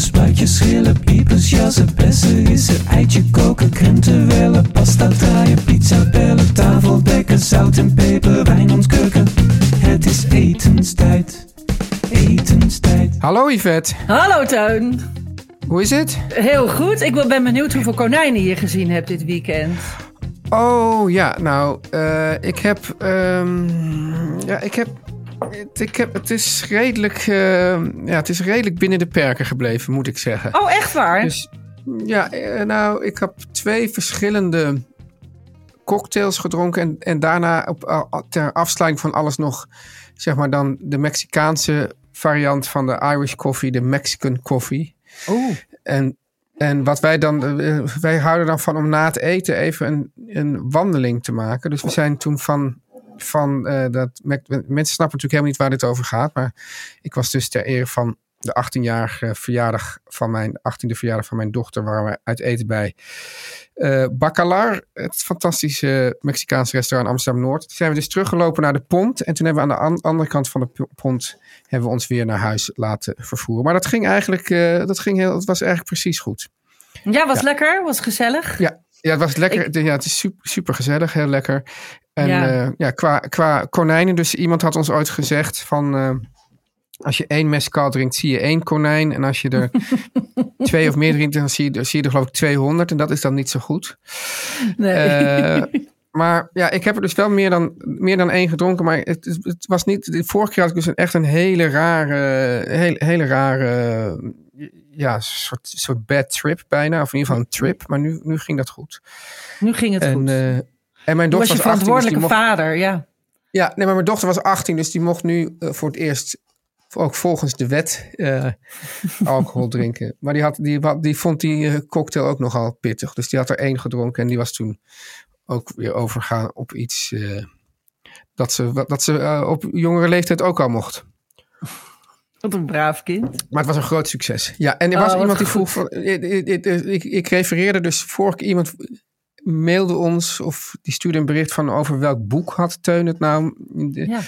Dopen, spuitjes, schillen, piepers, jassen, bessen, rissen, eitje koken, krenten wellen, pasta draaien, pizza bellen, tafel dekken, zout en peper, wijn ontkurken. Het is etenstijd, etenstijd. Hallo Yvette, Hallo Teun. hoe is het? Heel goed. Ik ben benieuwd hoeveel konijnen je gezien hebt dit weekend. Oh ja, nou, eh, ik heb, ehm, ja, ik heb, het, ik heb, het is redelijk, eh, ja, het is redelijk binnen de perken gebleven, moet ik zeggen. Oh, echt waar? Dus ja, eh, nou, ik heb twee verschillende cocktails gedronken en, en daarna op, ter afsluiting van alles nog, zeg maar dan de Mexicaanse variant van de Irish coffee, de Mexican coffee. Oeh. En, en wat wij dan, eh, wij houden dan van om na het eten even een, een wandeling te maken. Dus we zijn toen van, van eh, dat, me- mensen snappen natuurlijk helemaal niet waar dit over gaat. Maar ik was dus ter ere van de 18-jarige verjaardag van mijn 18e verjaardag van mijn dochter, waar we uit eten bij eh Bacalar, het fantastische Mexicaanse restaurant Amsterdam Noord. Toen zijn we dus teruggelopen naar de pont. En toen hebben we aan de an- andere kant van de pont hebben we ons weer naar huis laten vervoeren. Maar dat ging eigenlijk, eh, dat ging heel, het was eigenlijk precies goed. Ja, was lekker. Was gezellig. Ja, ja het was lekker. Ja, het is super, super gezellig, heel lekker. En Ja. ja, ja qua, qua konijnen, dus iemand had ons ooit gezegd van. eh, als je één mescal drinkt, zie je één konijn. En als je er twee of meer drinkt, dan zie je, zie je er geloof ik 200. En dat is dan niet zo goed. Nee. Eh, maar ja, ik heb er dus wel meer dan, meer dan één gedronken. Maar het, het- het was niet. De vorige keer had ik dus een, echt een hele rare. Hele, hele rare. Ja, soort, soort bad trip bijna. Of in ieder geval een trip. Maar nu, nu ging dat goed. nu ging het En, goed. En mijn dochter was je was 18. Dus verantwoordelijke mocht, vader, ja. ja, nee, maar mijn dochter was 18. Dus die mocht nu eh, voor het eerst. Ook volgens de wet eh, alcohol drinken. Maar die, had, die, die vond die eh, cocktail ook nogal pittig. Dus die had er één gedronken. En die was toen ook weer overgaan op iets. dat ze, dat ze op jongere leeftijd ook al mocht. Wat een braaf kind. Maar het was een groot succes. Ja, en er Oh, was wat iemand die vroeg van. Ik, ik, refereerde dus vorige iemand mailde ons of die stuurde een bericht van over welk boek had Teun het nou. Ja.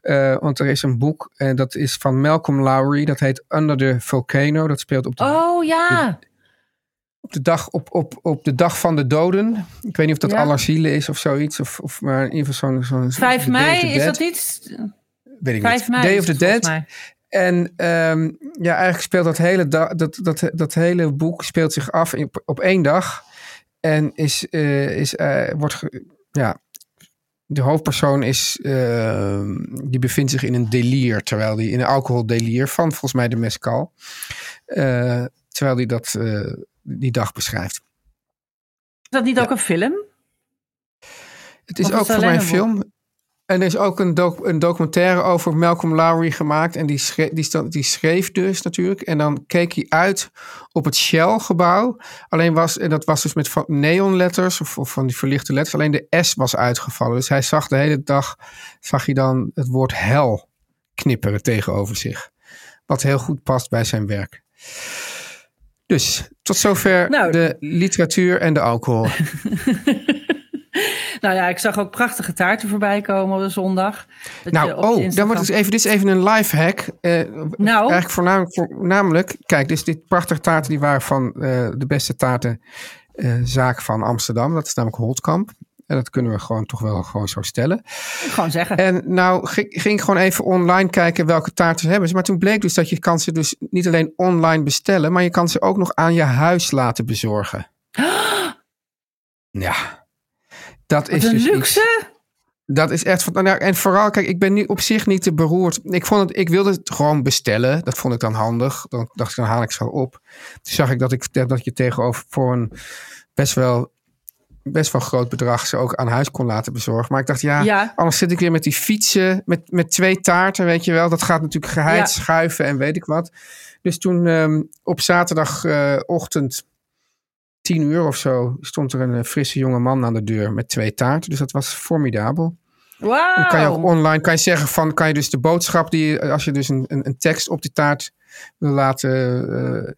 eh, want er is een boek en dat is van Malcolm Lowry. Dat heet Under the Volcano. Dat speelt op de, Oh ja. op de, dag, op, op, op de dag van de doden. Ik weet niet of dat Ja. Allerzielen is of zoiets. Of, of maar in ieder geval zo'n... zo'n 5 The Day of mei, is dat iets? Weet ik 5 niet. mei. Day of the Dead. mij. En ehm, ja, eigenlijk speelt dat hele, da- dat, dat, dat hele boek speelt zich af in, op één dag. En is, eh, is, eh, wordt, ja, de hoofdpersoon is, ehm, die bevindt zich in een delier, terwijl die in een alcoholdelier van volgens mij de mescal. eh, terwijl hij dat, die dag beschrijft. Is dat niet ook een film? Het is Of ook voor mij een film. En er is ook een, doc- een documentaire over Malcolm Lowry gemaakt. En die schreef, die, die schreef dus natuurlijk. En dan keek hij uit op het Shell-gebouw. Alleen was, en dat was dus met neonletters of, of van die verlichte letters. Alleen de S was uitgevallen. Dus hij zag de hele dag, zag hij dan het woord hel knipperen tegenover zich. Wat heel goed past bij zijn werk. Dus tot zover Nou. de literatuur en de alcohol. Nou ja, ik zag ook prachtige taarten voorbij komen op de zondag. Nou, op oh, dan wordt dus even, dit is even een live hack. Eh, Nou. Eigenlijk voornamelijk, voor, namelijk, kijk, dus dit prachtige taarten die waren van eh, de beste taartenzaak van Amsterdam. Dat is namelijk Holtkamp. En dat kunnen we gewoon toch wel gewoon zo stellen. Gewoon zeggen. En nou ging, ging ik gewoon even online kijken welke taarten ze hebben. Maar toen bleek dus dat je kan ze dus niet alleen online bestellen, maar je kan ze ook nog aan je huis laten bezorgen. Ja. Dat is een dus iets- luxe. Dat is echt van. nou en vooral, kijk, ik ben nu op zich niet te beroerd. Ik, vond het, ik wilde het gewoon bestellen. Dat vond ik dan handig. Dan dacht ik, dan haal ik ze wel op. Toen zag ik dat ik dat je tegenover voor een best wel, best wel groot bedrag ze ook aan huis kon laten bezorgen. Maar ik dacht, ja, Ja. anders zit ik weer met die fietsen, met, met twee taarten, weet je wel. Dat gaat natuurlijk geheid, Ja. schuiven en weet ik wat. Dus toen ehm, op zaterdagochtend, tien uur of zo, stond er een eh, frisse jonge man aan de deur met twee taarten. Dus dat was formidabel. Dan kan je ook online kan je zeggen van kan je dus de boodschap die je- als je dus een, een, een tekst op die taart wil laten eh,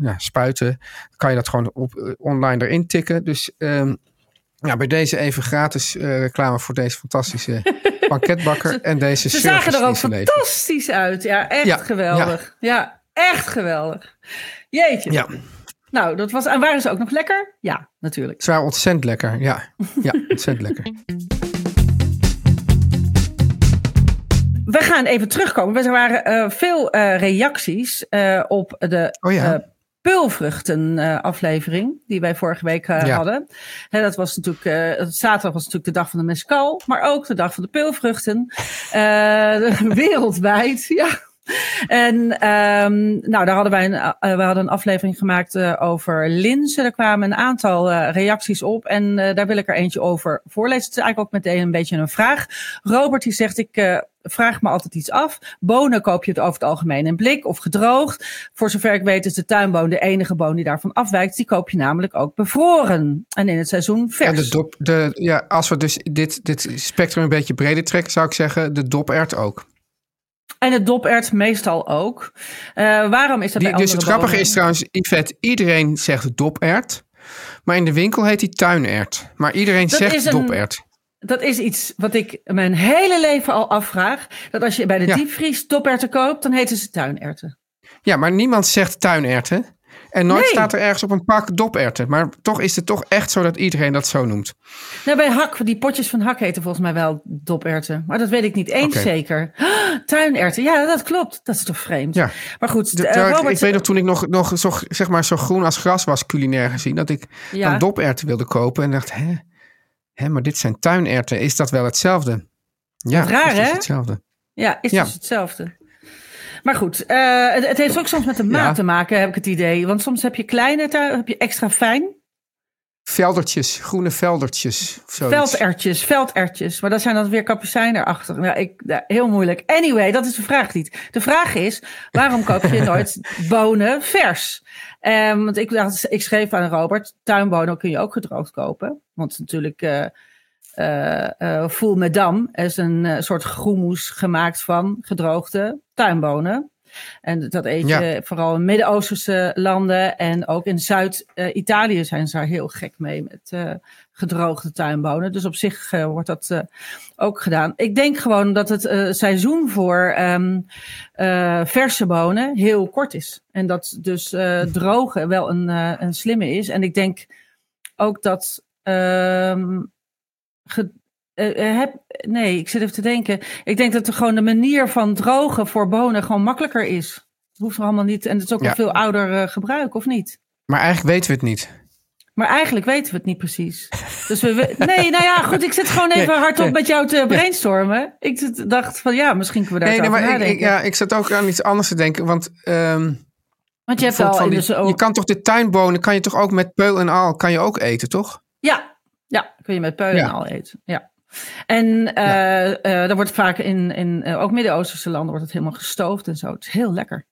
ja, spuiten, kan je dat gewoon op, eh, online erin tikken. Dus ehm, ja, bij deze even gratis eh, reclame voor deze fantastische banketbakker en deze Ze zagen er ook fantastisch uit. Ja, echt Ja, geweldig. Ja. echt geweldig. Jeetje. Ja, Nou, dat was. En waren ze ook nog lekker? Ja, natuurlijk. ze waren ontzettend lekker. Ja, ja ontzettend lekker. We gaan even terugkomen. Er waren eh, veel eh, reacties eh, op de Oh ja. eh, peulvruchten eh, aflevering die wij vorige week Ja. hadden. Hè, dat was natuurlijk, zaterdag was natuurlijk de dag van de mescal, maar ook de dag van de peulvruchten. Wereldwijd, ja. En ehm, nou, daar hadden wij een, eh, we hadden een aflevering gemaakt eh, over linzen. Er kwamen een aantal eh, reacties op en daar wil ik er eentje over voorlezen. Het is eigenlijk ook meteen een beetje een vraag. Robert die zegt, ik vraag me altijd iets af. Bonen koop je het over het algemeen in blik of gedroogd. Voor zover ik weet is de tuinboon de enige boon die daarvan afwijkt. Die koop je namelijk ook bevroren. En in het seizoen vers. En de dop, de, ja, als we dus dit, dit spectrum een beetje breder trekken, zou ik zeggen de dopert ook. En het dopert meestal ook. Eh, waarom is dat Die, bij dus het grappige bonen? is trouwens, Yvette, iedereen zegt dopert. Maar in de winkel heet die tuinert. Maar iedereen Dat zegt een- dopert. Dat is iets wat ik mijn hele leven al afvraag. Dat als je bij de Ja. diepvries doperten koopt, dan heten ze tuinerten. Ja, maar niemand zegt tuinerten. En nooit Nee. staat er ergens op een pak doperten. Maar toch is het toch echt zo dat iedereen dat zo noemt. Nou, bij hak, die potjes van hak heten volgens mij wel doperten. Maar dat weet ik niet eens zeker. Tuinerten, ja, dat klopt. Dat is toch vreemd. Ja. Maar goed, De- eh, Robert, ik weet nog toen ik nog, nog zo, zeg maar, zo groen als gras was culinair gezien. Dat ik Ja. dan doperten wilde kopen. En dacht, hè, hè, maar dit zijn tuinerten. Is dat wel hetzelfde? Ja, raar, is dus hè? hetzelfde. Ja, is Ja. dus hetzelfde. Maar goed, eh, het, het heeft ook soms met de maat Ja. te maken, heb ik het idee. Want soms heb je kleine tuin, heb je extra fijn. Veldertjes, groene veldertjes. Veldertjes, veldertjes. Maar dat zijn dan weer kapucijnen erachter. Ja, ik, heel moeilijk. Anyway, dat is de vraag niet. De vraag is, waarom koop je nooit bonen vers? Ehm, want ik, dacht, ik schreef aan Robert, tuinbonen kun je ook gedroogd kopen. Want natuurlijk Full Medam is een soort groenmoes gemaakt van gedroogde tuinbonen. En dat eet je Ja. vooral in Midden-Oosterse landen. En ook in Zuid-Italië zijn ze daar heel gek mee met eh, gedroogde tuinbonen. Dus op zich eh, wordt dat eh, ook gedaan. Ik denk gewoon dat het seizoen voor ehm, eh, verse bonen heel kort is. En dat dus eh, drogen wel een, een slimme is. En ik denk ook dat. ehm, eh, eh, heb, nee, ik zit even te denken. Ik denk dat er gewoon de manier van drogen voor bonen gewoon makkelijker is. Het hoeft er allemaal niet. En het is ook Ja. een veel ouder eh, gebruik, of niet? Maar eigenlijk weten we het niet. Maar eigenlijk weten we het niet precies. Dus we, we- nee, nou ja, goed. Ik zit gewoon even Nee, hardop nee. met jou te brainstormen. Ik dacht van ja, misschien kunnen we daar Nee, nee, maar ik, ja, ik zat ook aan iets anders te denken. Want ehm, Want je hebt al die- zo- je kan toch de tuinbonen, kan je toch ook met peul en al, kan je ook eten, toch? Ja, ja, kun je met peulen Ja. al eten. Ja. En eh eh, er wordt vaak in, in eh, ook Midden-Oosterse landen wordt het helemaal gestoofd en zo. Het is heel lekker.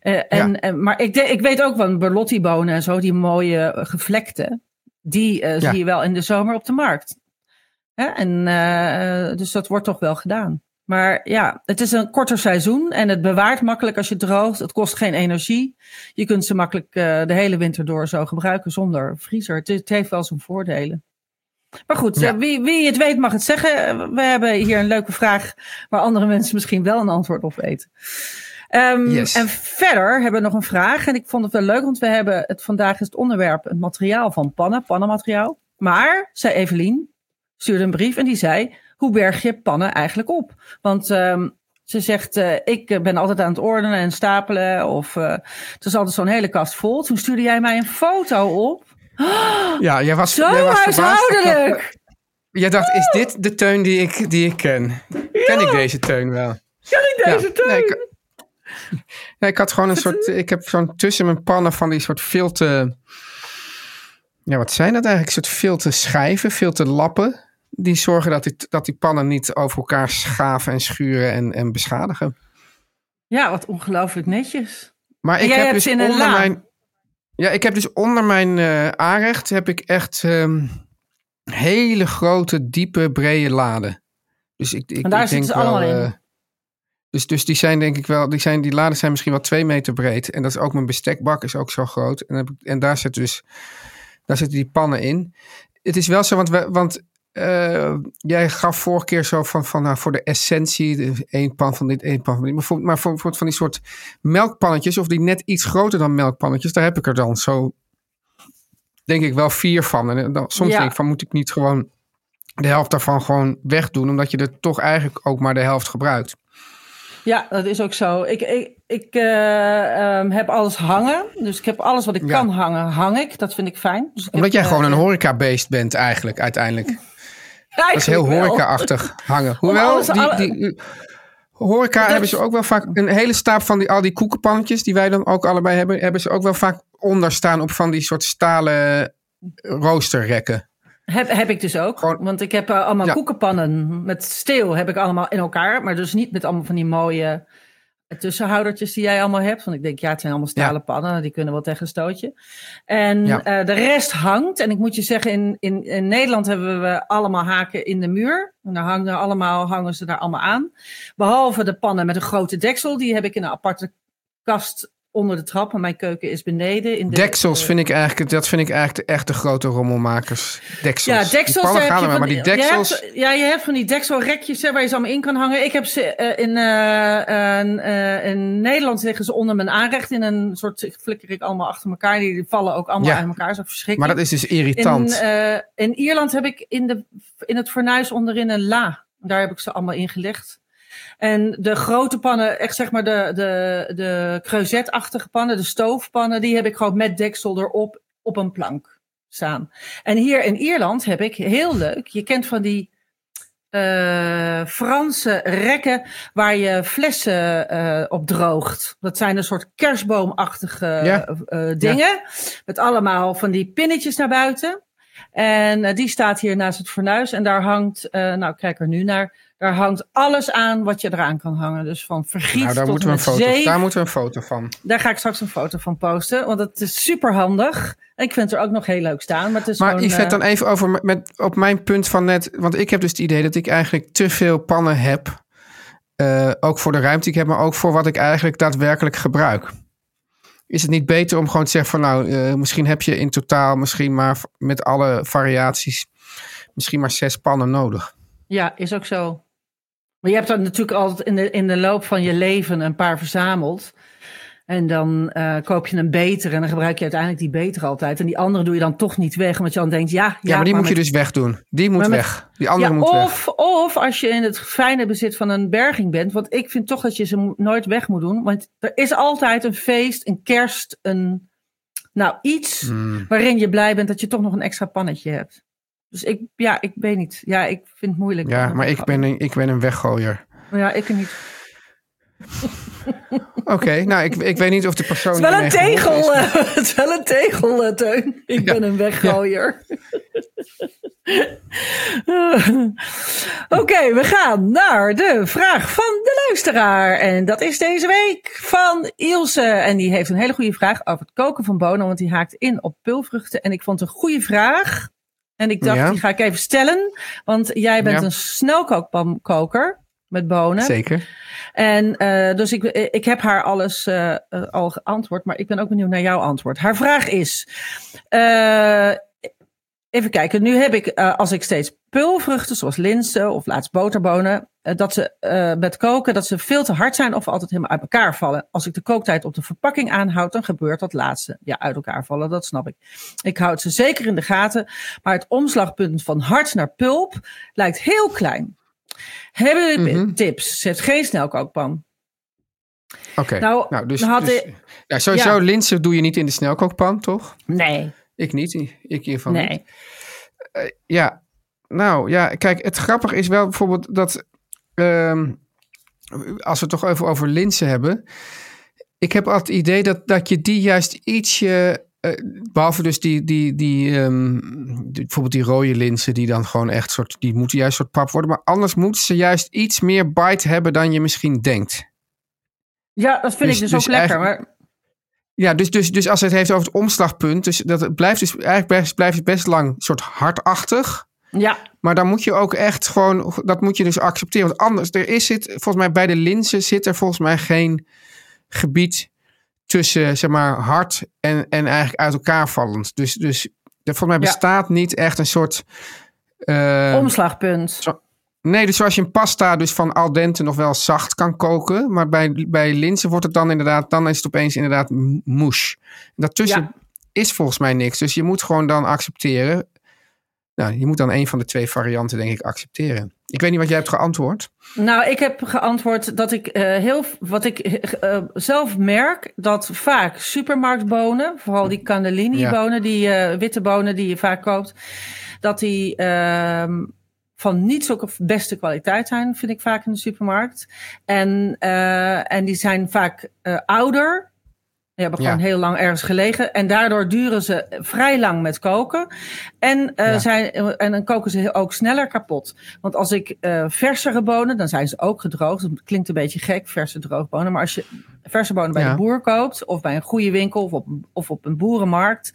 Eh, en, eh, maar ik, de- ik weet ook van Berlotti-bonen en zo, die mooie eh, gevlekte, die eh, Ja. zie je wel in de zomer op de markt. Hè? En, eh, dus dat wordt toch wel gedaan. Maar ja, het is een korter seizoen en het bewaart makkelijk als je het droogt. Het kost geen energie. Je kunt ze makkelijk eh, de hele winter door zo gebruiken zonder vriezer. Het, het heeft wel zijn voordelen. Maar goed, Ja. eh, wie, wie het weet mag het zeggen. We hebben hier een leuke vraag waar andere mensen misschien wel een antwoord op weten. Ehm, Yes. En verder hebben we nog een vraag. En ik vond het wel leuk, want we hebben het vandaag is het onderwerp het materiaal van pannen, pannenmateriaal. Maar, zei Evelien, stuurde een brief en die zei: Hoe berg je pannen eigenlijk op? Want ehm, ze zegt: eh, Ik ben altijd aan het ordenen en stapelen. Of eh, het is altijd zo'n hele kast vol. Toen stuurde jij mij een foto op. Ja, jij was, Zo jij was huishoudelijk! jij dacht, is dit de teun die ik, die ik ken? Ken ik deze teun wel? Kan ik deze Ja, teun? nee, ik, nee, ik had gewoon een soort. Ik heb zo'n tussen mijn pannen van die soort filte. Ja, wat zijn dat eigenlijk? Een soort filte schijven, filte lappen. Die zorgen dat die, dat die pannen niet over elkaar schaven en schuren en, en beschadigen. Ja, wat ongelooflijk netjes. Maar En ik jij heb hebt dus ze in een onder la. mijn. Ja, ik heb dus onder mijn eh aanrecht heb ik echt ehm, hele grote, diepe, brede laden. Dus ik, ik, En daar ik zitten denk ze allemaal wel, in. eh, dus, dus die zijn denk ik wel, die, zijn, die laden zijn misschien wel twee meter breed. En dat is ook mijn bestekbak, is ook zo groot. En, heb ik, en daar zit dus, daar zitten die pannen in. Het is wel zo, want, we, want eh, jij gaf vorige keer zo van, van nou, voor de essentie, de- één pan van dit, één pan van dit. Maar voor, maar voor, voor van die soort melkpannetjes, of die net iets groter dan melkpannetjes, daar heb ik er dan zo, denk ik wel vier van. En dan, soms Ja. denk ik van, moet ik niet gewoon de helft daarvan gewoon wegdoen, omdat je er toch eigenlijk ook maar de helft gebruikt. Ja, dat is ook zo. Ik, ik, ik eh, ehm, heb alles hangen. Dus ik heb alles wat ik Ja. kan hangen, hang ik. Dat vind ik fijn. Dus ik Omdat heb, jij gewoon eh, een horecabeest bent eigenlijk, uiteindelijk. Dat is heel horeca-achtig hangen. Hoewel, die, die, horeca Dat hebben ze ook wel vaak... Een hele staap van die, al die koekenpannetjes die wij dan ook allebei hebben... hebben ze ook wel vaak onder staan op van die soort stalen roosterrekken. Heb, heb ik dus ook. Gewoon- Want ik heb eh, allemaal Ja. koekenpannen met steel heb ik allemaal in elkaar. Maar dus niet met allemaal van die mooie tussenhoudertjes die jij allemaal hebt. Want ik denk, ja, het zijn allemaal stalen pannen. Die kunnen wel tegen een stootje. En Ja. eh, de rest hangt. En ik moet je zeggen, in, in, in Nederland hebben we allemaal haken in de muur. En daar hangen, allemaal, hangen ze daar allemaal aan. Behalve de pannen met een grote deksel. Die heb ik in een aparte kast onder de trap. Want mijn keuken is beneden. In de, Deksels vind ik eigenlijk... Dat vind ik eigenlijk de echte grote rommelmakers. Deksels. Ja, deksels. gaan maar, maar die deksels... Je hebt, ja, je hebt van die dekselrekjes hè, waar je ze allemaal in kan hangen. Ik heb ze eh, in, eh, in, eh, in Nederland liggen ze onder mijn aanrecht in een soort flikker ik allemaal achter elkaar. Die vallen ook allemaal Ja. uit elkaar. Zo Maar verschrikkelijk. dat is dus irritant. In, in Ierland heb ik in, de, in het fornuis onderin een la. Daar heb ik ze allemaal in gelegd. En de grote pannen, echt zeg maar de, de, de creusetachtige pannen, de stoofpannen, die heb ik gewoon met deksel erop op een plank staan. En hier in Ierland heb ik, heel leuk, je kent van die eh, Franse rekken waar je flessen eh, op droogt. Dat zijn een soort kerstboomachtige Ja. eh, dingen. Met allemaal van die pinnetjes naar buiten. En die staat hier naast het fornuis. En daar hangt, nou kijk er nu naar, daar hangt alles aan wat je eraan kan hangen. Dus van vergiet nou, daar tot moeten, we een foto, zeef. daar moeten we een foto van. Daar ga ik straks een foto van posten. Want het is super handig. En ik vind het er ook nog heel leuk staan. Maar, het is Maar gewoon, Yvette, eh, dan even over met- op mijn punt van net. Want ik heb dus het idee dat ik eigenlijk te veel pannen heb. eh, ook voor de ruimte die ik heb, maar ook voor wat ik eigenlijk daadwerkelijk gebruik. Is het niet beter om gewoon te zeggen van nou, eh, misschien heb je in totaal misschien maar met alle variaties misschien maar zes pannen nodig. Ja, is ook zo. Maar je hebt dan natuurlijk altijd in de, in de loop van je leven een paar verzameld. En dan eh, koop je een betere en dan gebruik je uiteindelijk die betere altijd. En die andere doe je dan toch niet weg, omdat je dan denkt, ja... Ja, Ja, maar die moet je dus wegdoen. Die moet met- weg. Die andere ja, moet weg. of, of als je in het fijne bezit van een berging bent. Want ik vind toch dat je ze nooit weg moet doen. Want er is altijd een feest, een kerst, een... Nou, iets Hmm. waarin je blij bent dat je toch nog een extra pannetje hebt. Dus ik, ja, ik weet niet. Ja, ik vind het moeilijk. Ja, maar ik ben een, ik ben een weggooier. Ja, ik niet. Oké, nou, ik, ik weet niet of de persoon. Het is wel een tegel, is. eh, het is wel een tegel, eh, Teun. Ik Ja. ben een weggooier. Oké, we gaan naar de vraag van de luisteraar. En dat is deze week van Ilse. En die heeft een hele goede vraag over het koken van bonen. Want die haakt in op pulvruchten. En ik vond het een goede vraag. En ik dacht, Ja. die ga ik even stellen. Want jij bent Ja. een snelkookpankoker met bonen. Zeker. En eh, dus ik, ik heb haar alles eh, eh, al geantwoord, maar ik ben ook benieuwd naar jouw antwoord. Haar vraag is: eh, even kijken, nu heb ik, eh, als ik steeds pulvruchten, zoals linzen of laatst boterbonen, eh, dat ze eh, met koken, dat ze veel te hard zijn of altijd helemaal uit elkaar vallen. Als ik de kooktijd op de verpakking aanhoud, dan gebeurt dat laatste. Ja, uit elkaar vallen, dat snap ik. Ik houd ze zeker in de gaten, maar het omslagpunt van hard naar pulp lijkt heel klein. Hebben jullie Mhm. tips? Ze heeft geen snelkookpan. Oké. Nou, Nou, dus, had dus- ik- ja, sowieso ja. linzen doe je niet in de snelkookpan, toch? Nee, Ik niet. Ik niet. nee. Ja, Nou ja, kijk, het grappige is wel bijvoorbeeld dat. ehm, als we het toch even over linzen hebben. Ik heb altijd het idee dat, dat je die juist ietsje. eh, behalve dus die, die, die, ehm, die- bijvoorbeeld die rode linzen, die dan gewoon echt soort. Die moeten juist soort pap worden. Maar anders moeten ze juist iets meer bite hebben dan je misschien denkt. Ja, dat vind Dus- ik dus, dus ook lekker. Maar Ja, dus, dus, dus als het heeft over het omslagpunt. Dus dat het blijft dus eigenlijk best, blijft het best lang soort hardachtig. ja, Maar dan moet je ook echt gewoon, dat moet je dus accepteren. Want anders, er is het, volgens mij bij de linzen zit er volgens mij geen gebied tussen, zeg maar, hard en, en eigenlijk uit elkaar vallend. Dus, dus er, volgens mij Ja. bestaat niet echt een soort... eh, omslagpunt. Nee, dus zoals je een pasta dus van al dente nog wel zacht kan koken. Maar bij, bij linzen wordt het dan inderdaad, dan is het opeens inderdaad moes. En daartussen Ja. is volgens mij niks. Dus je moet gewoon dan accepteren. Nou, je moet dan een van de twee varianten denk ik accepteren. Ik weet niet wat jij hebt geantwoord. Nou, ik heb geantwoord dat ik eh, heel, wat ik eh, zelf merk, dat vaak supermarktbonen, vooral die cannellini-bonen, die eh, witte bonen die je vaak koopt, dat die ehm, van niet zulke beste kwaliteit zijn, vind ik vaak in de supermarkt. En, eh, en die zijn vaak eh, ouder. Die hebben Ja. gewoon heel lang ergens gelegen. En daardoor duren ze vrij lang met koken. En, eh, Ja. zijn, en dan koken ze ook sneller kapot. Want als ik eh versere bonen, dan zijn ze ook gedroogd. Dat klinkt een beetje gek, verse droogbonen. Maar als je verse bonen bij Ja. de boer koopt, of bij een goede winkel, of op, of op een boerenmarkt,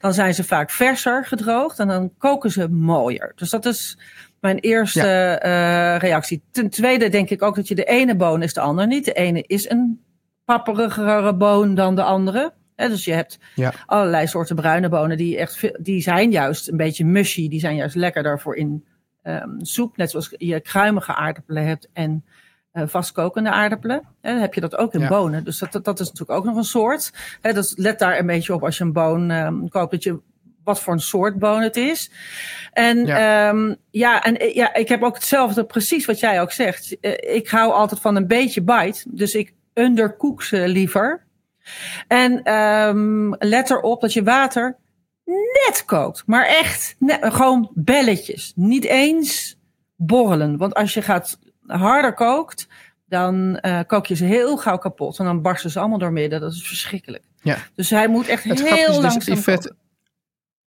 dan zijn ze vaak verser gedroogd. En dan koken ze mooier. Dus dat is mijn eerste eh, reactie. Ten tweede denk ik ook dat je de ene boon is de ander niet. De ene is een papperigere boon dan de andere. Hè, dus je hebt Ja. allerlei soorten bruine bonen die echt die zijn juist een beetje mushy. Die zijn juist lekkerder voor in ehm, soep. Net zoals je kruimige aardappelen hebt en eh, vastkokende aardappelen. Dan heb je dat ook in Ja. bonen. Dus dat, dat, dat is natuurlijk ook nog een soort. Hè, dus let daar een beetje op als je een boon ehm, koopt. Dat je wat voor een soort boon het is. En Ja. ja, ja en eh, ja, ik heb ook hetzelfde, precies wat jij ook zegt. Eh, Ik hou altijd van een beetje bite. Dus ik undercook ze liever. En ehm, let erop dat je water net kookt. Maar echt net, gewoon belletjes. Niet eens borrelen. Want als je gaat harder kookt, dan eh, kook je ze heel gauw kapot. En dan barsten ze allemaal door midden. Dat is verschrikkelijk. Ja. Dus hij moet echt Het heel dus, langzaam koken.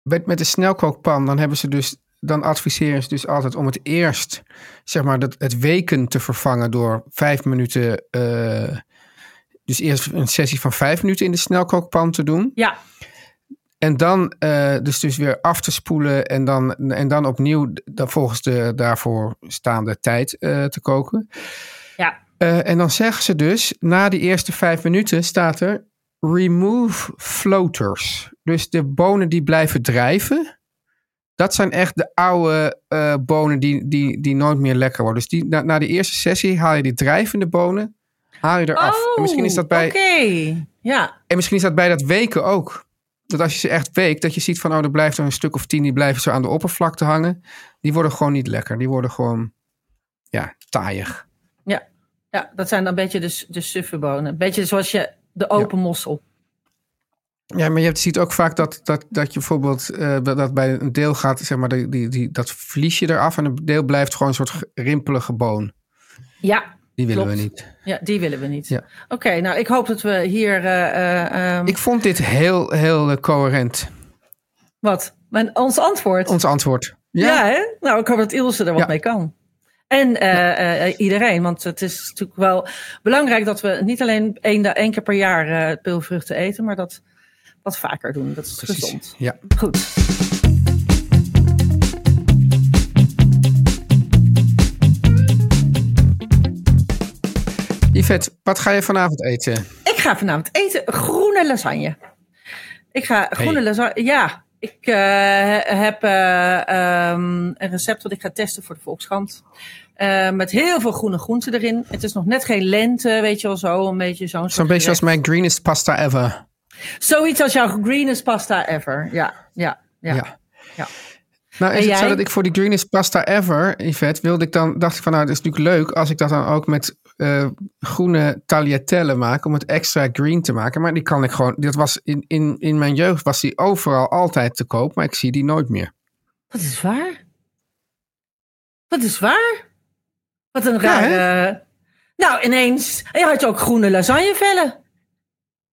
Met, met de snelkookpan, dan hebben ze dus, dan adviseren ze dus altijd om het eerst, zeg maar, dat, het weken te vervangen door vijf minuten, eh, dus eerst een sessie van vijf minuten in de snelkookpan te doen. Ja, En dan eh, dus, dus weer af te spoelen en dan, en dan opnieuw dan volgens de daarvoor staande tijd eh, te koken. ja. En dan zeggen ze dus, na die eerste vijf minuten staat er remove floaters. Dus de bonen die blijven drijven, dat zijn echt de oude eh, bonen die, die, die nooit meer lekker worden. Dus die, na, na de eerste sessie haal je die drijvende bonen, haal je eraf. en, misschien is dat bij, Oh, Oké, ja. en misschien is dat bij dat weken ook. Dat als je ze echt weekt, dat je ziet van, oh, er blijft er een stuk of tien, die blijven zo aan de oppervlakte hangen. Die worden gewoon niet lekker. Die worden gewoon, ja, taaiig. Ja, ja, dat zijn dan een beetje de, de suffe bonen. Een beetje zoals je de open mossel. Ja, maar je ziet ook vaak dat, dat, dat je bijvoorbeeld eh, dat bij een deel gaat, zeg maar, die, die, die, dat vlies je eraf en een deel blijft gewoon een soort ge- rimpelige boon. Ja, Die willen Klopt. we niet. ja, die willen we niet. Ja. Oké, nou ik hoop dat we hier... eh, eh, ehm, Ik vond dit heel, heel coherent, Wat? Mijn, ons antwoord? ons antwoord. ja. hè? Nou, ik hoop dat Ilse er wat Ja. mee kan. En eh, eh, iedereen, want het is natuurlijk wel belangrijk dat we niet alleen één, één keer per jaar eh peulvruchten eten, maar dat wat vaker doen. Dat is Precies. gezond. Ja. Goed. Yvette, wat ga je vanavond eten? Ik ga vanavond eten groene lasagne. Ik ga groene lasagne. Ja, ik eh, heb eh, ehm, een recept dat ik ga testen voor de Volkskrant. Eh, met heel veel groene groenten erin. Het is nog net geen lente, weet je wel zo. Een beetje zo'n Zo'n beetje als mijn greenest pasta ever. Zoiets als jouw greenest pasta ever. Ja, ja, ja. Ja. ja. Nou, is het zo dat ik voor die greenest pasta ever, Yvette, wilde ik dan, dacht ik van nou, het is natuurlijk leuk als ik dat dan ook met eh, groene tagliatelle maak, om het extra green te maken. Maar die kan ik gewoon, dat was in, in, in mijn jeugd was die overal altijd te koop, maar ik zie die nooit meer. Dat is waar. Dat is waar. Wat een Ja, rare... nou, ineens. En je had je ook groene lasagnevellen.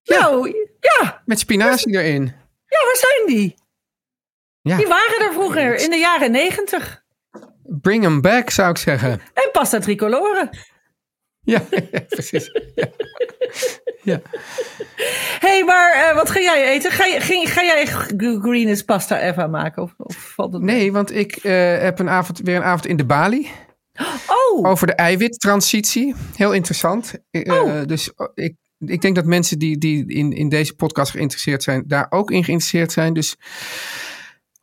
Ja. Nou, ja. Met spinazie erin. Ja, waar zijn die? Ja. Die waren er vroeger, in de jaren negentig. Bring them back, zou ik zeggen. En pasta tricolore. Ja, precies. Ja. hey, maar eh, wat ga jij eten? Ga, je, ging, ga jij greenest pasta Eva maken? Of, of valt het Nee, want ik eh, heb een avond, weer een avond in de Bali. Oh, Over de eiwittransitie. Heel interessant. Eh, Oh. dus oh, ik, ik denk dat mensen die, die in, in deze podcast geïnteresseerd zijn, daar ook in geïnteresseerd zijn. Dus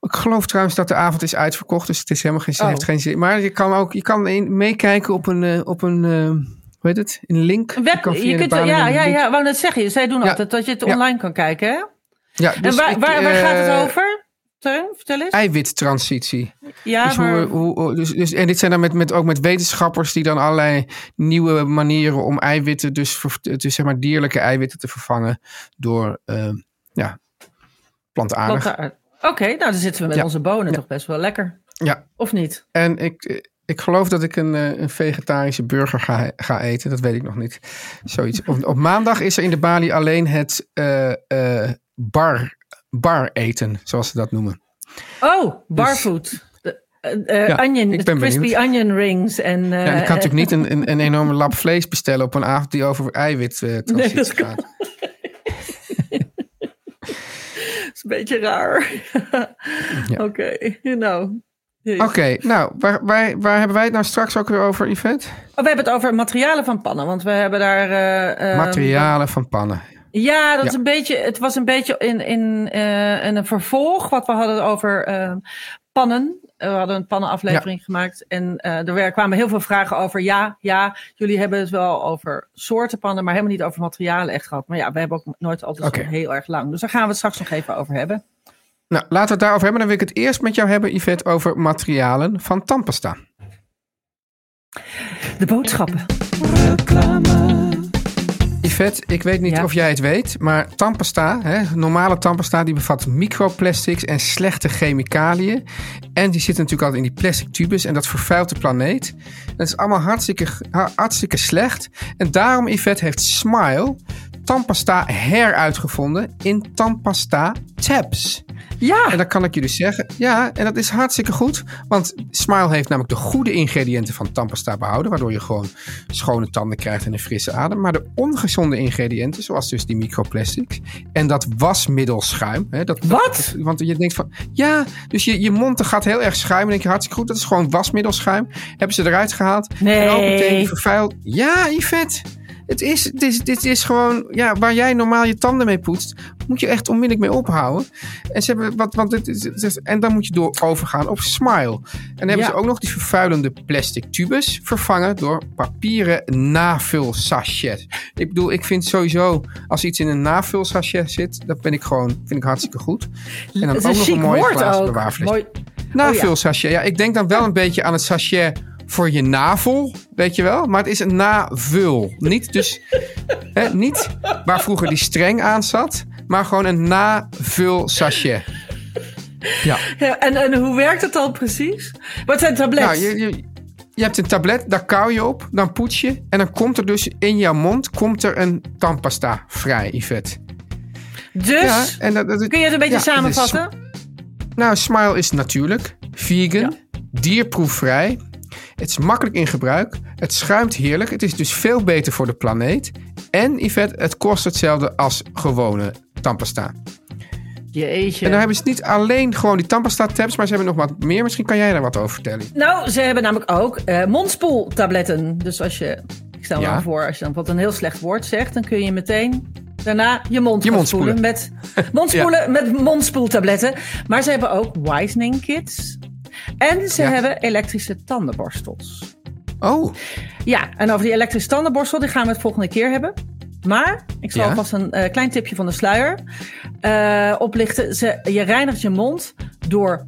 ik geloof trouwens dat de avond is uitverkocht. Dus het is helemaal geen, Oh. heeft geen zin. Maar je kan ook je kan in- meekijken op een, eh, op een eh, hoe heet het? Een link. een web, je kunt, ja, ja, link- ja, wou net zeggen. Zij doen Ja. altijd dat je het Ja. online kan kijken, hè? Ja, En dus waar, ik, waar, waar eh, gaat het over? Teun, vertel eens. Eiwittransitie. Ja, dus maar... hoe, dus, dus, en dit zijn dan met, met, ook met wetenschappers die dan allerlei nieuwe manieren om eiwitten, dus, dus zeg maar dierlijke eiwitten te vervangen door eh, ja, plantaardig. Oké, nou dan zitten we met Ja. onze bonen Ja. toch best wel lekker. Ja, Of niet? en ik, ik geloof dat ik een, eh, een vegetarische burger ga, ga eten. Dat weet ik nog niet. Zoiets. Op, op maandag is er in de Bali alleen het eh, eh, bar, bar eten, zoals ze dat noemen. Oh, barfood. De, eh, eh, Ja, onion, ik ben crispy benieuwd. onion rings. En, eh, Ja, en ik kan natuurlijk niet een, een, een enorme lap vlees bestellen op een avond die over eiwit eh, Nee, dat gaat. Dat is een beetje raar. Ja. Oké, nou. Oké, nou, waar, waar, waar hebben wij het nou straks ook weer over, Yvette? Oh, we hebben het over materialen van pannen, want we hebben daar... eh, eh, Materialen van pannen. Ja, dat Ja. is een beetje. Het was een beetje in, in, eh, in een vervolg wat we hadden over eh, pannen. We hadden een pannenaflevering gemaakt en eh, er kwamen heel veel vragen over. Ja, ja, jullie hebben het wel over soorten pannen, maar helemaal niet over materialen echt gehad. Maar ja, we hebben ook nooit altijd heel erg lang. Dus daar gaan we het straks nog even over hebben. Nou, laten we het daarover hebben. Dan wil ik het eerst met jou hebben, Yvette, over materialen van tandpasta. De boodschappen. Yvette, ik weet niet Ja. of jij het weet, maar tandpasta, hè, normale tandpasta, die bevat microplastics en slechte chemicaliën. En die zitten natuurlijk altijd in die plastic tubes en dat vervuilt de planeet. Dat is allemaal hartstikke, ha- hartstikke slecht. En daarom, Yvette, heeft Smile tandpasta heruitgevonden in tandpasta tabs. Ja, En dan kan ik je dus zeggen, ja, en dat is hartstikke goed. Want Smile heeft namelijk de goede ingrediënten van tandpasta behouden. Waardoor je gewoon schone tanden krijgt en een frisse adem. Maar de ongezonde ingrediënten, zoals dus die microplastics. En dat wasmiddelschuim. Hè, dat, Wat? dat- want je denkt van, ja, dus je, je mond gaat heel erg schuimen. En denk je, hartstikke goed, dat is gewoon wasmiddelschuim. Hebben ze eruit gehaald. En ook meteen nee. vervuild. Ja, Yvette. Het is, het is, dit is gewoon, ja, waar jij normaal je tanden mee poetst, moet je echt onmiddellijk mee ophouden. En, ze hebben wat, want het en dan moet je door overgaan op Smile. En dan hebben Ja. ze ook nog die vervuilende plastic tubes vervangen door papieren navulsachets. Ik bedoel, ik vind sowieso, als iets in een navulsachet zit, dat ben ik gewoon, vind ik hartstikke goed. En dan ook een nog een mooie glazen bewaarfles. Mooi. Navulsachet. Ja, ik denk dan wel een beetje aan het sachet voor je navel, weet je wel. Maar het is een navul. Niet dus, hè, niet waar vroeger die streng aan zat, maar gewoon een navulsachet. Ja. Ja, en, en hoe werkt het dan precies? Wat zijn Nou, tablets? je, je, je hebt een tablet, daar kauw je op, dan poets je. En dan komt er dus in jouw mond komt er een tandpasta vrij, Yvette. dus, Ja, en dat, dat- kun je het een beetje ja, het is samenvatten? Nou, Smile is natuurlijk, vegan, dierproefvrij. Het is makkelijk in gebruik. Het schuimt heerlijk. Het is dus veel beter voor de planeet. En Yvette, het kost hetzelfde als gewone tandpasta. Jeetje. En dan hebben ze niet alleen gewoon die tandpasta tabs, maar ze hebben nog wat meer. Misschien kan jij daar wat over vertellen. Nou, ze hebben namelijk ook eh, mondspoeltabletten. Dus als je, ik stel me Ja. dan voor, als je dan wat een heel slecht woord zegt, dan kun je meteen daarna je mond, Je gaan mond spoelen spoelen. met mondspoelen met mondspoeltabletten. Maar ze hebben ook whitening kits. En ze Ja. hebben elektrische tandenborstels. Oh, Ja, en over die elektrische tandenborstel, die gaan we het volgende keer hebben. Maar ik zal Ja. alvast een eh, klein tipje van de sluier eh, oplichten. Ze, je reinigt je mond door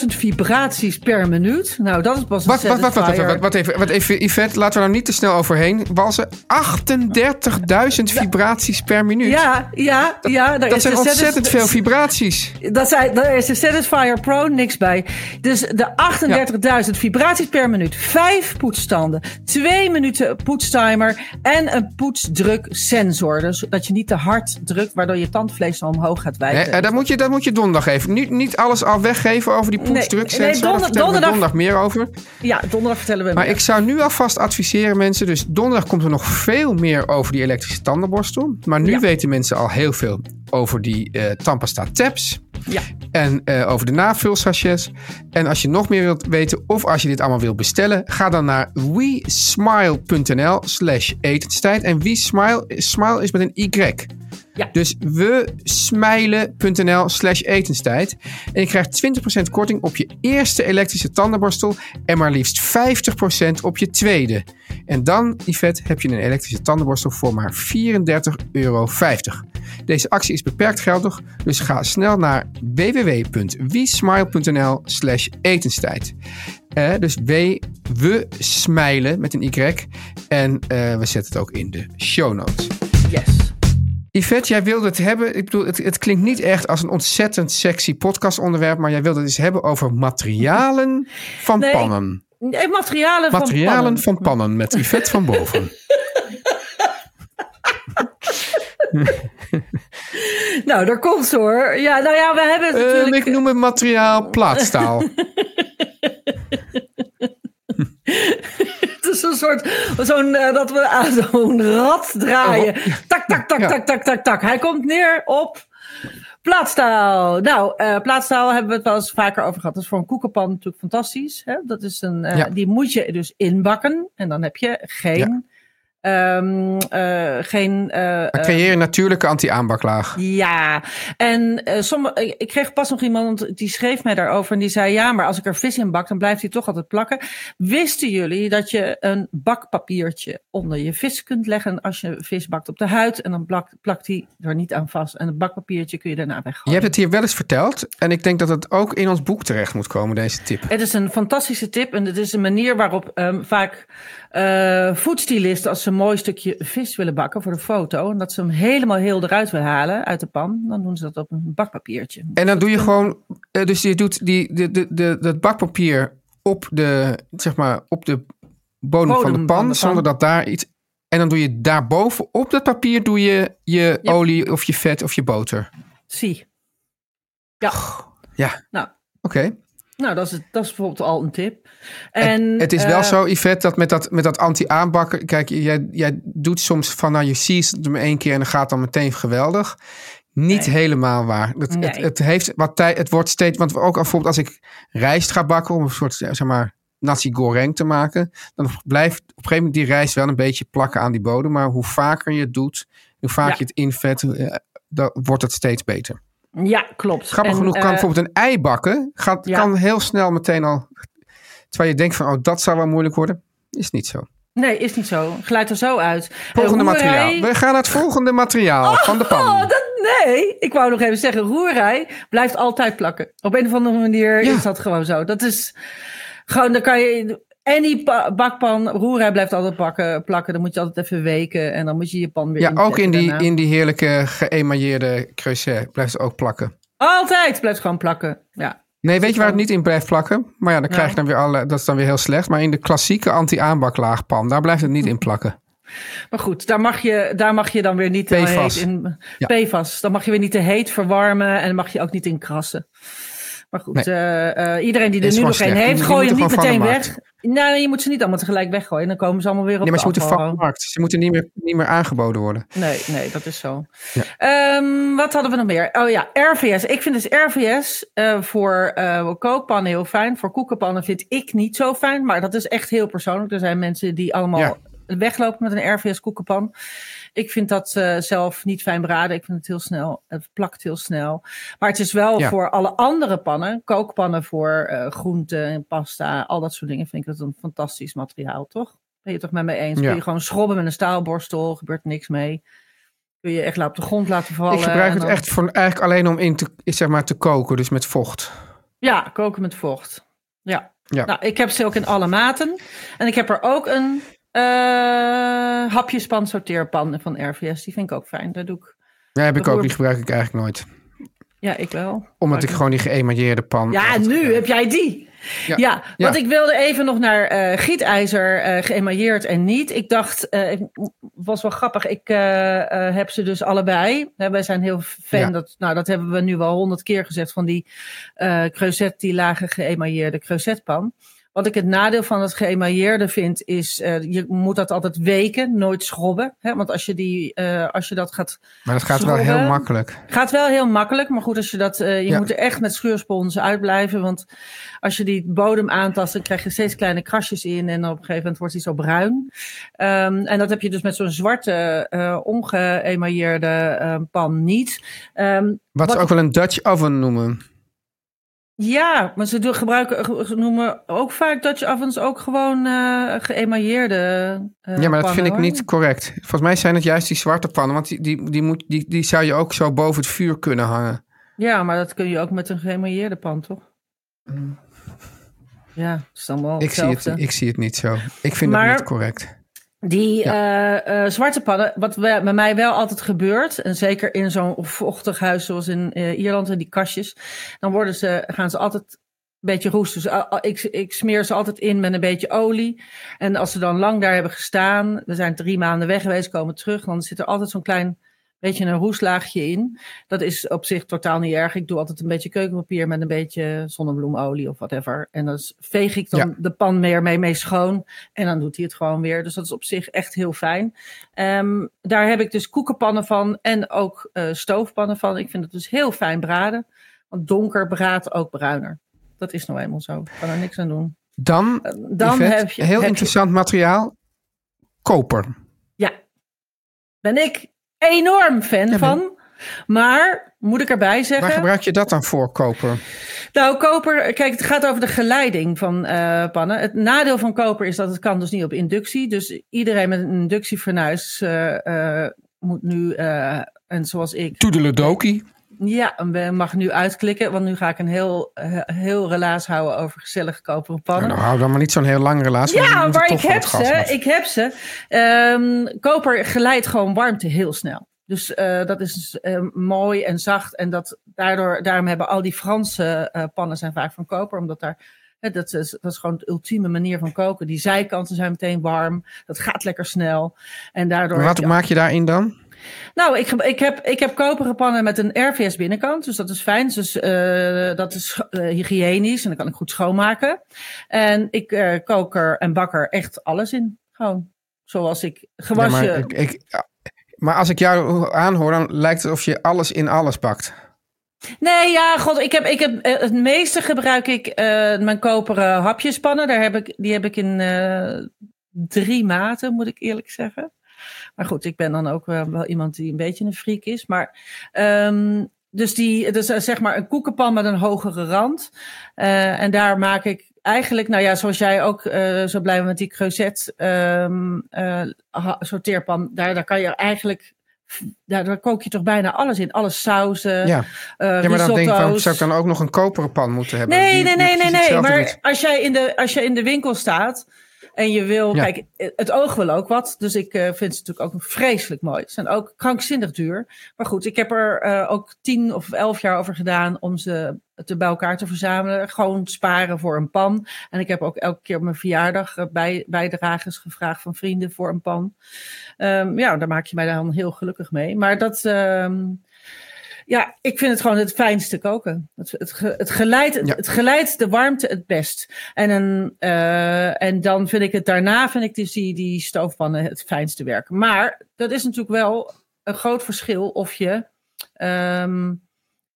38.000 vibraties per minuut. Nou, dat is pas een Wat, wat, wat, wat, wat, satisfier. wat, wat even, wat even, Yvette, laten we nou niet te snel overheen walsen. 38.000 vibraties per minuut. Ja, ja, ja. dat is zijn ontzettend veel vibraties. Dat zijn, daar is de Satisfyer Pro niks bij. Dus de 38.000 vibraties per minuut. Vijf poetsstanden. Twee minuten poetstimer. En een poetsdruksensor. Dus dat je niet te hard drukt, waardoor je tandvlees dan omhoog gaat wijken. eh, dat, moet je, dat moet je donderdag even. Niet, niet alles al weggeven over die Nee, poetsdruksensor. nee, donder- we donderdag- donderdag meer over. Ja, donderdag vertellen we Maar meer. ik zou nu alvast adviseren mensen. Dus donderdag komt er nog veel meer over die elektrische tandenborstel. Maar nu Ja. weten mensen al heel veel over die eh Tandpasta tabs. Ja. En eh, over de navulsachets. En als je nog meer wilt weten of als je dit allemaal wilt bestellen, ga dan naar wesmile.nl slash etenstijd. En WeSmile, smile is met een Y. Ja. Dus we smijlen.nl slash etenstijd. En je krijgt 20% korting op je eerste elektrische tandenborstel en maar liefst 50% op je tweede. En dan, Yvette, heb je een elektrische tandenborstel voor maar 34,50 euro. Deze actie is beperkt geldig, dus ga snel naar www.wiesmile.nl slash etenstijd. Eh, dus w, we smijlen met een Y. En eh, we zetten het ook in de show notes. Yes. Yvette, jij wilde het hebben. Ik bedoel, het, het klinkt niet echt als een ontzettend sexy podcastonderwerp. Maar jij wilde het eens hebben over materialen van Nee, pannen. Nee, materialen, Materialen van pannen. van pannen met Yvette van boven. Nou, daar komt hoor. Ja, nou ja, we hebben het Eh, natuurlijk... ik noem het materiaal plaatstaal. Het is een soort, zo'n, eh, dat we aan zo'n rad draaien. Oh, Tak, tak, tak, Ja. tak, tak, tak, tak. Hij komt neer op plaatstaal. Nou, eh plaatstaal hebben we het wel eens vaker over gehad. Dat is voor een koekenpan natuurlijk fantastisch. Hè? Dat is een, Ja. Die moet je dus inbakken. En dan heb je geen... ehm, eh, geen eh, Maar creëer een natuurlijke anti-aanbaklaag. ja, en eh, sommige, ik- kreeg pas nog iemand die schreef mij daarover en die zei: Ja, maar als ik er vis in bak, dan blijft hij toch altijd plakken. Wisten jullie dat je een bakpapiertje onder je vis kunt leggen als je vis bakt op de huid en dan plakt, plakt hij er niet aan vast? En het bakpapiertje kun je daarna Je weggooien. hebt het hier wel eens verteld. En ik denk dat het ook in ons boek terecht moet komen, deze tip. Het is een fantastische tip en het is een manier waarop ehm, vaak eh foodstylisten, als ze een mooi stukje vis willen bakken voor de foto, en dat ze hem helemaal heel eruit willen halen uit de pan, dan doen ze dat op een bakpapiertje. En dan doe je gewoon, eh, dus je doet die, de, de, de, dat bakpapier op de, zeg maar, op de bodem, van de pan, van de pan. zonder dat daar iets. En dan doe je daarboven op dat papier doe je je Ja. olie of je vet of je boter. Zie. Ja. Ja. Nou, Oké. Nou dat, is, dat is bijvoorbeeld al een tip. En, het is wel eh, zo, Yvette, dat met dat, met dat anti-aanbakken. Kijk, jij, jij doet soms van, nou, je ziet het maar één keer en dan gaat dan meteen geweldig. Niet Nee. helemaal waar. Het, het, Nee. het heeft wat tijd, het wordt steeds, want ook bijvoorbeeld als ik rijst ga bakken om een soort, zeg maar, nasi goreng te maken, dan blijft op een gegeven moment die rijst wel een beetje plakken aan die bodem. Maar hoe vaker je het doet, hoe vaker Ja. je het invet, eh, dan wordt het steeds beter. Ja, klopt. Grappig En, genoeg kan eh, bijvoorbeeld een ei bakken, gaat, ja. kan heel snel meteen al, terwijl je denkt van, oh, dat zou wel moeilijk worden, is niet zo. Nee, is niet zo. Glijdt er zo uit. Volgende Eh, roerij- materiaal. We gaan naar het volgende materiaal van de pan. Oh, dat, nee, ik wou nog even zeggen, roerij blijft altijd plakken. Op een of andere manier Ja. is dat gewoon zo. Dat is gewoon, dan kan je... En die pa- bakpan, roerij blijft altijd plakken, plakken. Dan moet je altijd even weken en dan moet je je pan weer Ja, ook in die, daarna. in die heerlijke geëmailleerde creuset blijft het ook plakken. Altijd blijft gewoon plakken, ja. Nee, weet je waar het niet in blijft plakken? Maar ja, dan krijg je dan weer alle, dat is dan weer heel slecht. Maar in de klassieke anti-aanbaklaagpan, daar blijft het niet in plakken. Maar goed, daar mag je, daar mag je dan weer niet te PFAS. heet in. Ja. PFAS. Dan mag je weer niet te heet verwarmen en dan mag je ook niet in krassen. Maar goed, Nee. eh, eh, iedereen die er nu nog geen heeft, gooi hem niet meteen weg. Nee, je moet ze niet allemaal tegelijk weggooien. Dan komen ze allemaal weer op Nee, maar ze moeten van de markt. Ze moeten niet meer, niet meer aangeboden worden. Nee, nee, dat is zo. Ja. Ehm, wat hadden we nog meer? Oh ja, RVS. Ik vind dus RVS eh, voor eh kookpannen heel fijn. Voor koekenpannen vind ik niet zo fijn. Maar dat is echt heel persoonlijk. Er zijn mensen die allemaal Ja. weglopen met een RVS koekenpan. Ik vind dat eh, zelf niet fijn braden. Ik vind het heel snel. Het plakt heel snel. Maar het is wel Ja. voor alle andere pannen. Kookpannen voor eh groenten en pasta. Al dat soort dingen vind ik het een fantastisch materiaal, toch? Ben je het toch met me eens? Ja. Kun je gewoon schrobben met een staalborstel. Gebeurt niks mee. kun je echt op de grond laten vallen. Ik gebruik het dan- echt voor, eigenlijk alleen om in te, zeg maar, te koken, dus met vocht. Ja, koken met vocht. Ja. Ja. Nou, ik heb ze ook in alle maten. En ik heb er ook een eh hapjespan sorteerpan van RVS. Die vind ik ook fijn. Daar doe ik. Ja, heb ik ook, die gebruik ik eigenlijk nooit. Ja, ik wel. Omdat ik gewoon die geëmailleerde pan... Ja, nu gebruik. heb jij die. Ja, Ja. want ik wilde even nog naar eh, gietijzer, eh geëmailleerd en niet. Ik dacht, het was wel grappig. Ik heb ze dus allebei. Hè, wij zijn heel fan. Ja. Dat, nou, dat hebben we nu wel honderd keer gezegd van die creuset, die lage geëmailleerde creusetpan. Wat ik het nadeel van het geëmailleerde vind, is uh, je moet dat altijd weken, nooit schrobben. Hè? Want als je, die, uh, als je dat gaat. Maar dat gaat wel heel makkelijk. Gaat wel heel makkelijk, maar goed, als je dat. Uh, je Ja. moet er echt met schuurspons uitblijven. Want als je die bodem aantast, dan krijg je steeds kleine krasjes in. En op een gegeven moment wordt die zo bruin. Um, en dat heb je dus met zo'n zwarte, ongeëmailleerde uh, pan niet. Um, Wat, ze ook wel een Dutch oven noemen. Ja, maar ze doen- gebruiken, ze noemen ook vaak Dutch ovens ook gewoon uh, geëmailleerde. uh, ja, maar dat pannen, vind ik niet correct. Volgens mij zijn het juist die zwarte pannen. Want die, die, die, moet, die, die zou je ook zo boven het vuur kunnen hangen. Ja, maar dat kun je ook met een geëmailleerde pan, toch? Ja, dat is dan wel Mm. Ik zie, het, ik zie het niet zo. Ik vind het niet correct. Die eh, eh, zwarte pannen, wat we- bij mij wel altijd gebeurt, en zeker in zo'n vochtig huis zoals in eh, Ierland, en die kastjes, dan worden ze, gaan ze altijd een beetje roest. Dus ik, ik smeer ze altijd in met een beetje olie. En als ze dan lang daar hebben gestaan, we zijn drie maanden weg geweest, komen terug, dan zit er altijd zo'n klein beetje een roestlaagje in. Dat is op zich totaal niet erg. Ik doe altijd een beetje keukenpapier met een beetje zonnebloemolie of whatever. En dan veeg ik dan Ja. de pan meer mee, mee schoon. En dan doet hij het gewoon weer. Dus dat is op zich echt heel fijn. Ehm, daar heb ik dus koekenpannen van en ook eh, stoofpannen van. Ik vind het dus heel fijn braden. Want donker braadt ook bruiner. Dat is nou eenmaal zo. Ik kan er niks aan doen. Dan, Eh, Dan Yvette, heb je, heel heb je- interessant materiaal. Koper. Ja, ben ik enorm fan Ja, van. Maar moet ik erbij zeggen. Waar gebruik je dat dan voor, koper? Nou, koper, kijk, het gaat over de geleiding van eh, pannen. Het nadeel van koper is dat het kan dus niet op inductie. Dus iedereen met een inductiefornuis eh, eh, moet nu, eh, en zoals ik, Toedeledoki. Ja, mag nu uitklikken. Want nu ga ik een heel, eh, heel relaas houden over gezellige koperen pannen. Nou, hou dan maar niet zo'n heel lang want Ja, maar ik heb ze. Ik heb ze. Koper geleidt gewoon warmte heel snel. Dus eh, dat is eh, mooi en zacht. En dat, daardoor, daarom hebben al die Franse pannen zijn vaak van koper. Omdat daar, dat, is, dat is gewoon de ultieme manier van koken. Die zijkanten zijn meteen warm. Dat gaat lekker snel. En daardoor Maar wat je- maak je daarin dan? Nou, ik, ik, heb, ik heb koperen pannen met een RVS binnenkant. Dus dat is fijn. Dus eh, dat is eh, hygiënisch en dan kan ik goed schoonmaken. En ik eh, kook er en bak er echt alles in. Gewoon zoals ik Ja, gewasje. maar, ik, ik, maar als ik jou aanhoor, dan lijkt het of je alles in alles bakt. Nee, ja, god, ik heb, ik heb, het meeste gebruik ik mijn koperen hapjespannen. Daar heb ik, die heb ik in drie maten, moet ik eerlijk zeggen. Maar goed, ik ben dan ook wel, iemand die een beetje een freak is. Maar, ehm, dus die, dus eh, zeg maar een koekenpan met een hogere rand. Eh, en daar maak ik eigenlijk, nou ja, zoals jij ook eh, zo blij met die creuset ehm, eh, sorteerpan. Daar, daar kan je eigenlijk, daar, daar kook je toch bijna alles in. Alle sauzen. Ja, ja maar dan denk ik, zou ik dan ook nog een koperen pan moeten hebben? Nee, Die- nee, nee, nee, nee. Maar als jij, in de, als je in de winkel staat en je wil. Ja. Kijk, het oog wil ook wat. Dus ik eh, vind ze natuurlijk ook vreselijk mooi. Ze zijn ook krankzinnig duur. Maar goed, ik heb er eh, ook tien of elf jaar over gedaan om ze te bij elkaar te verzamelen. Gewoon sparen voor een pan. En ik heb ook elke keer op mijn verjaardag eh, bij, bijdragers gevraagd van vrienden voor een pan. Ehm, ja, daar maak je mij dan heel gelukkig mee. Maar dat. ehm, ja, ik vind het gewoon het fijnste koken. Het, het, het, geleidt, Ja. het geleidt de warmte het best. En, een, eh, en dan vind ik het daarna, vind ik dus die, die stoofpannen het fijnste werken. Maar dat is natuurlijk wel een groot verschil of je ehm,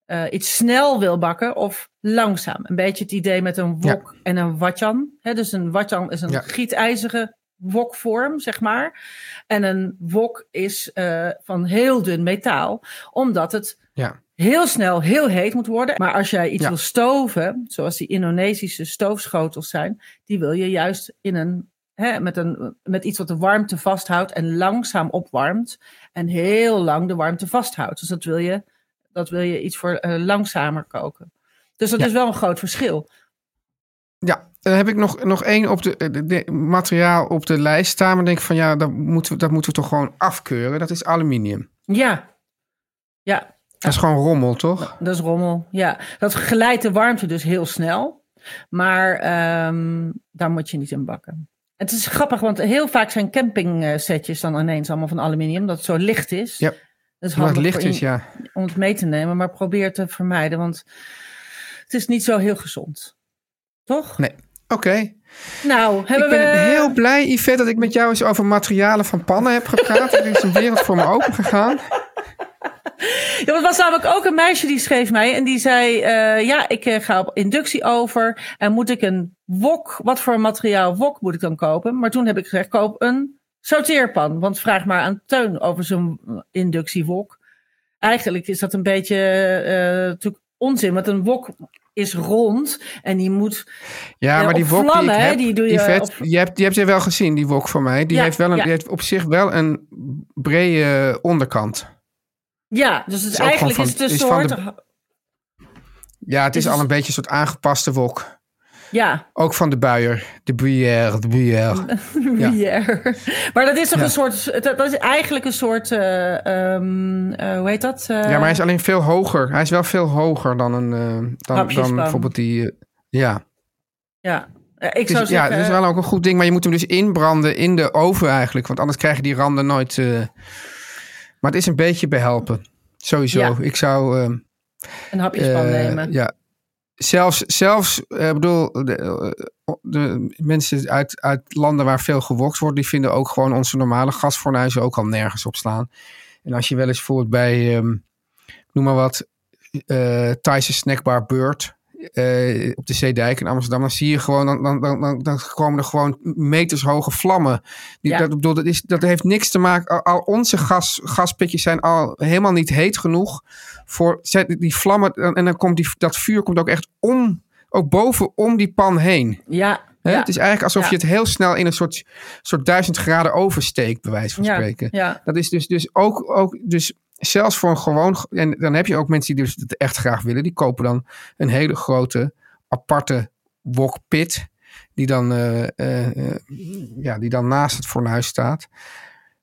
eh, iets snel wil bakken of langzaam. Een beetje het idee met een wok en een watjan. Dus een watjan is een Ja. gietijzige wokvorm, zeg maar. En een wok is eh, van heel dun metaal, omdat het Ja. heel snel heel heet moet worden. Maar als jij iets Ja. wil stoven, zoals die Indonesische stoofschotels zijn, die wil je juist in een hè, met, een, met iets wat de warmte vasthoudt en langzaam opwarmt. En heel lang de warmte vasthoudt. Dus dat wil je, dat wil je iets voor eh, langzamer koken. Dus dat Ja. is wel een groot verschil. Ja, dan heb ik nog, nog één op de, de- de- materiaal op de lijst staan. Maar denk ik van ja, dat moeten, we, dat moeten we toch gewoon afkeuren. Dat is aluminium. Ja, ja, Dat is gewoon rommel, toch? dat is rommel. Ja, dat geleidt de warmte dus heel snel. Maar ehm, daar moet je niet in bakken. Het is grappig, want heel vaak zijn campingsetjes dan ineens allemaal van aluminium. Dat het zo licht is. Ja. Dat is het licht is, ja. om het mee te nemen. Maar probeer te vermijden, want het is niet zo heel gezond. Toch? Nee. Oké. Nou, hebben Ik ben we... heel blij, Yvette, dat ik met jou eens over materialen van pannen heb gepraat. er is een wereld voor me open gegaan. Ja, er was namelijk ook een meisje die schreef mij en die zei: eh, Ja, ik eh, ga op inductie over. En moet ik een wok, wat voor materiaal wok moet ik dan kopen? Maar toen heb ik gezegd: Koop een sauteerpan. Want vraag maar aan Teun over zo'n inductiewok. Eigenlijk is dat een beetje eh, natuurlijk onzin, want een wok is rond en die moet. Ja, maar die wok die vlammen, ik hè, heb, die doe je Yvette, op- je hebt, die hebt je wel gezien, die wok van mij. Die, Ja, heeft wel een, ja. die heeft op zich wel een brede onderkant. Ja, dus het Is eigenlijk is het een is soort. Ja, het is Is al een beetje een soort aangepaste wok. Ja, Ook van de buier. De Bruyère, de Bruyère. Ja. Gruyère. Maar dat is toch Ja. een soort. Dat, dat is eigenlijk een soort. eh, ehm, eh, hoe heet dat? Eh, Ja, maar hij is alleen veel hoger. Hij is wel veel hoger dan een... dan, dan bijvoorbeeld die... ja. Ja, ik Dus, zou ja, zeggen. het is wel ook een goed ding. Maar je moet hem dus inbranden in de oven eigenlijk. Want anders krijg je die randen nooit... Maar het is een beetje behelpen. Sowieso. Ja. Ik zou... ehm, een hapjespan Eh, nemen. Ja. Zelfs, zelfs eh, bedoel, de, eh, de mensen uit, uit landen waar veel gewokt wordt, die vinden ook gewoon onze normale gasfornuizen ook al nergens op slaan. En als je wel eens bijvoorbeeld bij, ehm, noem maar wat, Thaise snackbar Beurt eh, op de Zeedijk in Amsterdam, dan zie je gewoon, dan, dan, dan, dan, komen er gewoon metershoge vlammen. Die, Ja. dat, bedoel, dat, is, dat heeft niks te maken, al, al onze gas, gaspitjes zijn al helemaal niet heet genoeg voor die vlammen, en dan komt die, dat vuur komt ook echt om, ook boven om die pan heen. Ja, Hè? ja, Het is eigenlijk alsof Ja. je het heel snel in een soort, soort duizend graden oversteekt, bij wijze van spreken. ja, Dat is dus, dus ook, ook dus zelfs voor een gewoon, en dan heb je ook mensen die dus het echt graag willen, die kopen dan een hele grote aparte wokpit, die dan, eh, eh, eh, ja, die dan naast het fornuis staat.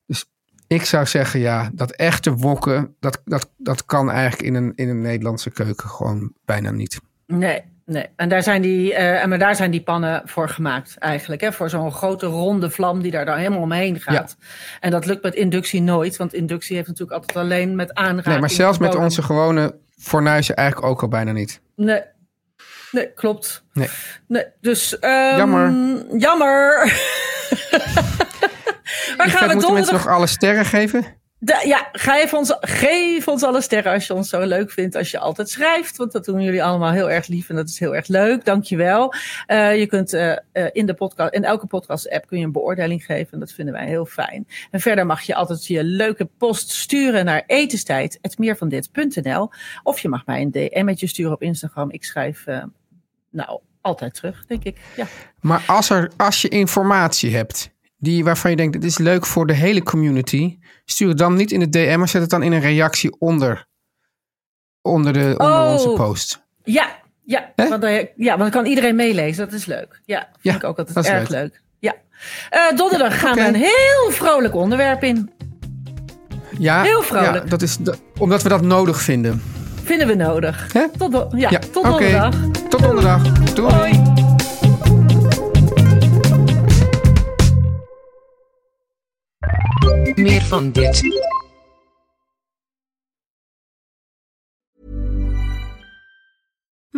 Dus ik zou zeggen, ja, dat echte wokken, dat, dat, dat kan eigenlijk in een, in een Nederlandse keuken gewoon bijna niet. nee, nee. En daar zijn die, en maar daar zijn die pannen voor gemaakt eigenlijk. Hè? Voor zo'n grote ronde vlam die daar dan helemaal omheen gaat. En dat lukt met inductie nooit, want inductie heeft natuurlijk altijd alleen met aanraking. Nee, maar zelfs met onze gewone fornuizen eigenlijk ook al bijna niet. Nee. Nee, klopt. Nee. Nee, dus... ehm, Jammer. Jammer. Waar gaan we moeten mensen donderdag... nog alle sterren geven? Ja, geef ons, geef ons alle sterren als je ons zo leuk vindt. Als je altijd schrijft. Want dat doen jullie allemaal heel erg lief. En dat is heel erg leuk. Dankjewel. Uh, je kunt uh, uh, in, de podcast, in elke podcast app kun je een beoordeling geven. En dat vinden wij heel fijn. En verder mag je altijd je leuke post sturen naar etenstijd.meervandit.nl Of je mag mij een DM'tje sturen op Instagram. Ik schrijf nou altijd terug, denk ik. Ja. Maar als, er, als je informatie hebt die, waarvan je denkt, dit is leuk voor de hele community. Stuur het dan niet in de DM, maar zet het dan in een reactie onder, onder, de, onder oh, onze post. Ja, ja want, dan, ja, want dan kan iedereen meelezen. Dat is leuk. Ja, vind ja, ik ook altijd erg leuk. leuk. Ja. Uh, donderdag gaan okay. we een heel vrolijk onderwerp in. Ja, heel vrolijk. Ja, dat is de, omdat we dat nodig vinden. Vinden we nodig. Tot, do ja, tot okay. donderdag. Tot donderdag. Doei. Meer van dit.